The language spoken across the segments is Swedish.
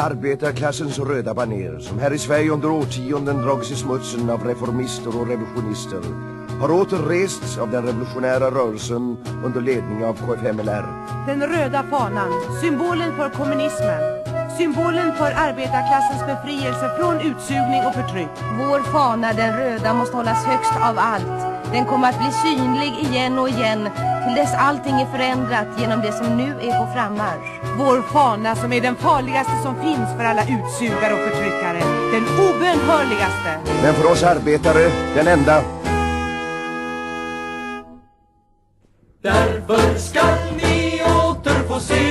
Arbetarklassens röda baner som här i Sverige under årtionden dragits i smutsen av reformister och revolutionister har åter rests av den revolutionära rörelsen under ledning av KFMLR. Den röda fanan, symbolen för kommunismen. Symbolen för arbetarklassens befrielse från utsugning och förtryck. Vår fana, den röda, måste hållas högst av allt. Den kommer att bli synlig igen och igen till dess allting är förändrat genom det som nu är på frammarsch. Vår fana som är den farligaste som finns för alla utsugare och förtryckare. Den obönhörligaste. Men för oss arbetare, den enda. Därför skall ni åter få se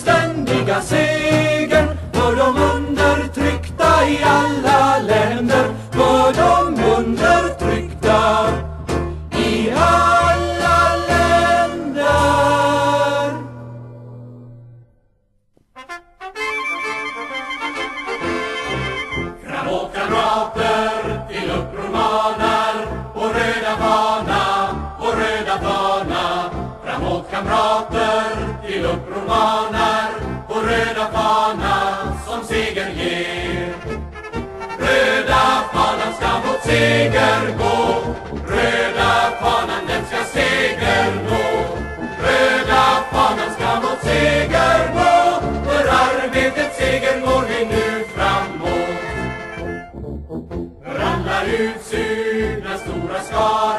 fullständiga segern. För de undertryckta i alla länder. För de undertryckta i alla länder. Framåt kamrater, till uppror manar Vår röda fana, vår röda fana. Framåt kamrater, till uppror manar På röda fana som seger ger. Röda fanan ska mot seger gå. Röda fanan den ska seger nå Röda fanan ska mot seger gå. För arbetets seger går vi nu framåt. För alla utsugna stora skara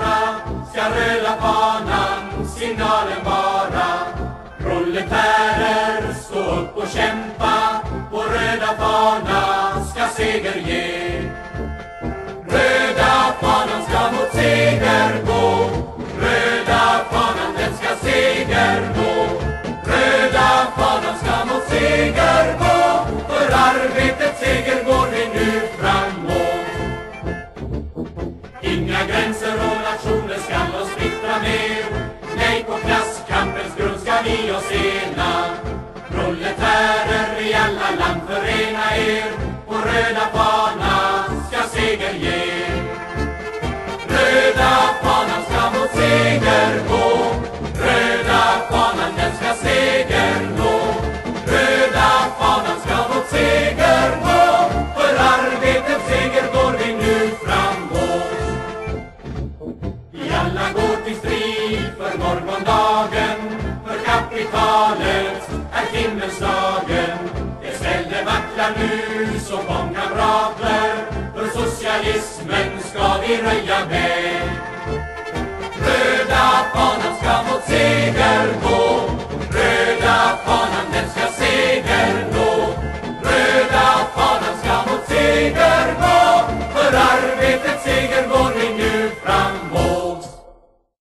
och kämpa. Vår röda fana ska seger ge. Röda fanan ska mot seger gå. Röda fanan den ska seger nå Röda fanan ska mot seger gå. För arbetets seger går vi nu framåt. Inga gränser och nationer skall oss splittra mer Nej, på klasskampens grund ska vi oss ena. Proletärer i alla land förena er Vår röda fana ska seger ge. Röda fanan ska mot seger gå. Röda fanan den ska seger nå. Röda fanan ska mot seger gå. För arbetets seger går vi nu framåt Vi alla går till strid för morgondagen nu som kamrater För socialismen ska vi röja med. Röda fanan ska mot seger gå.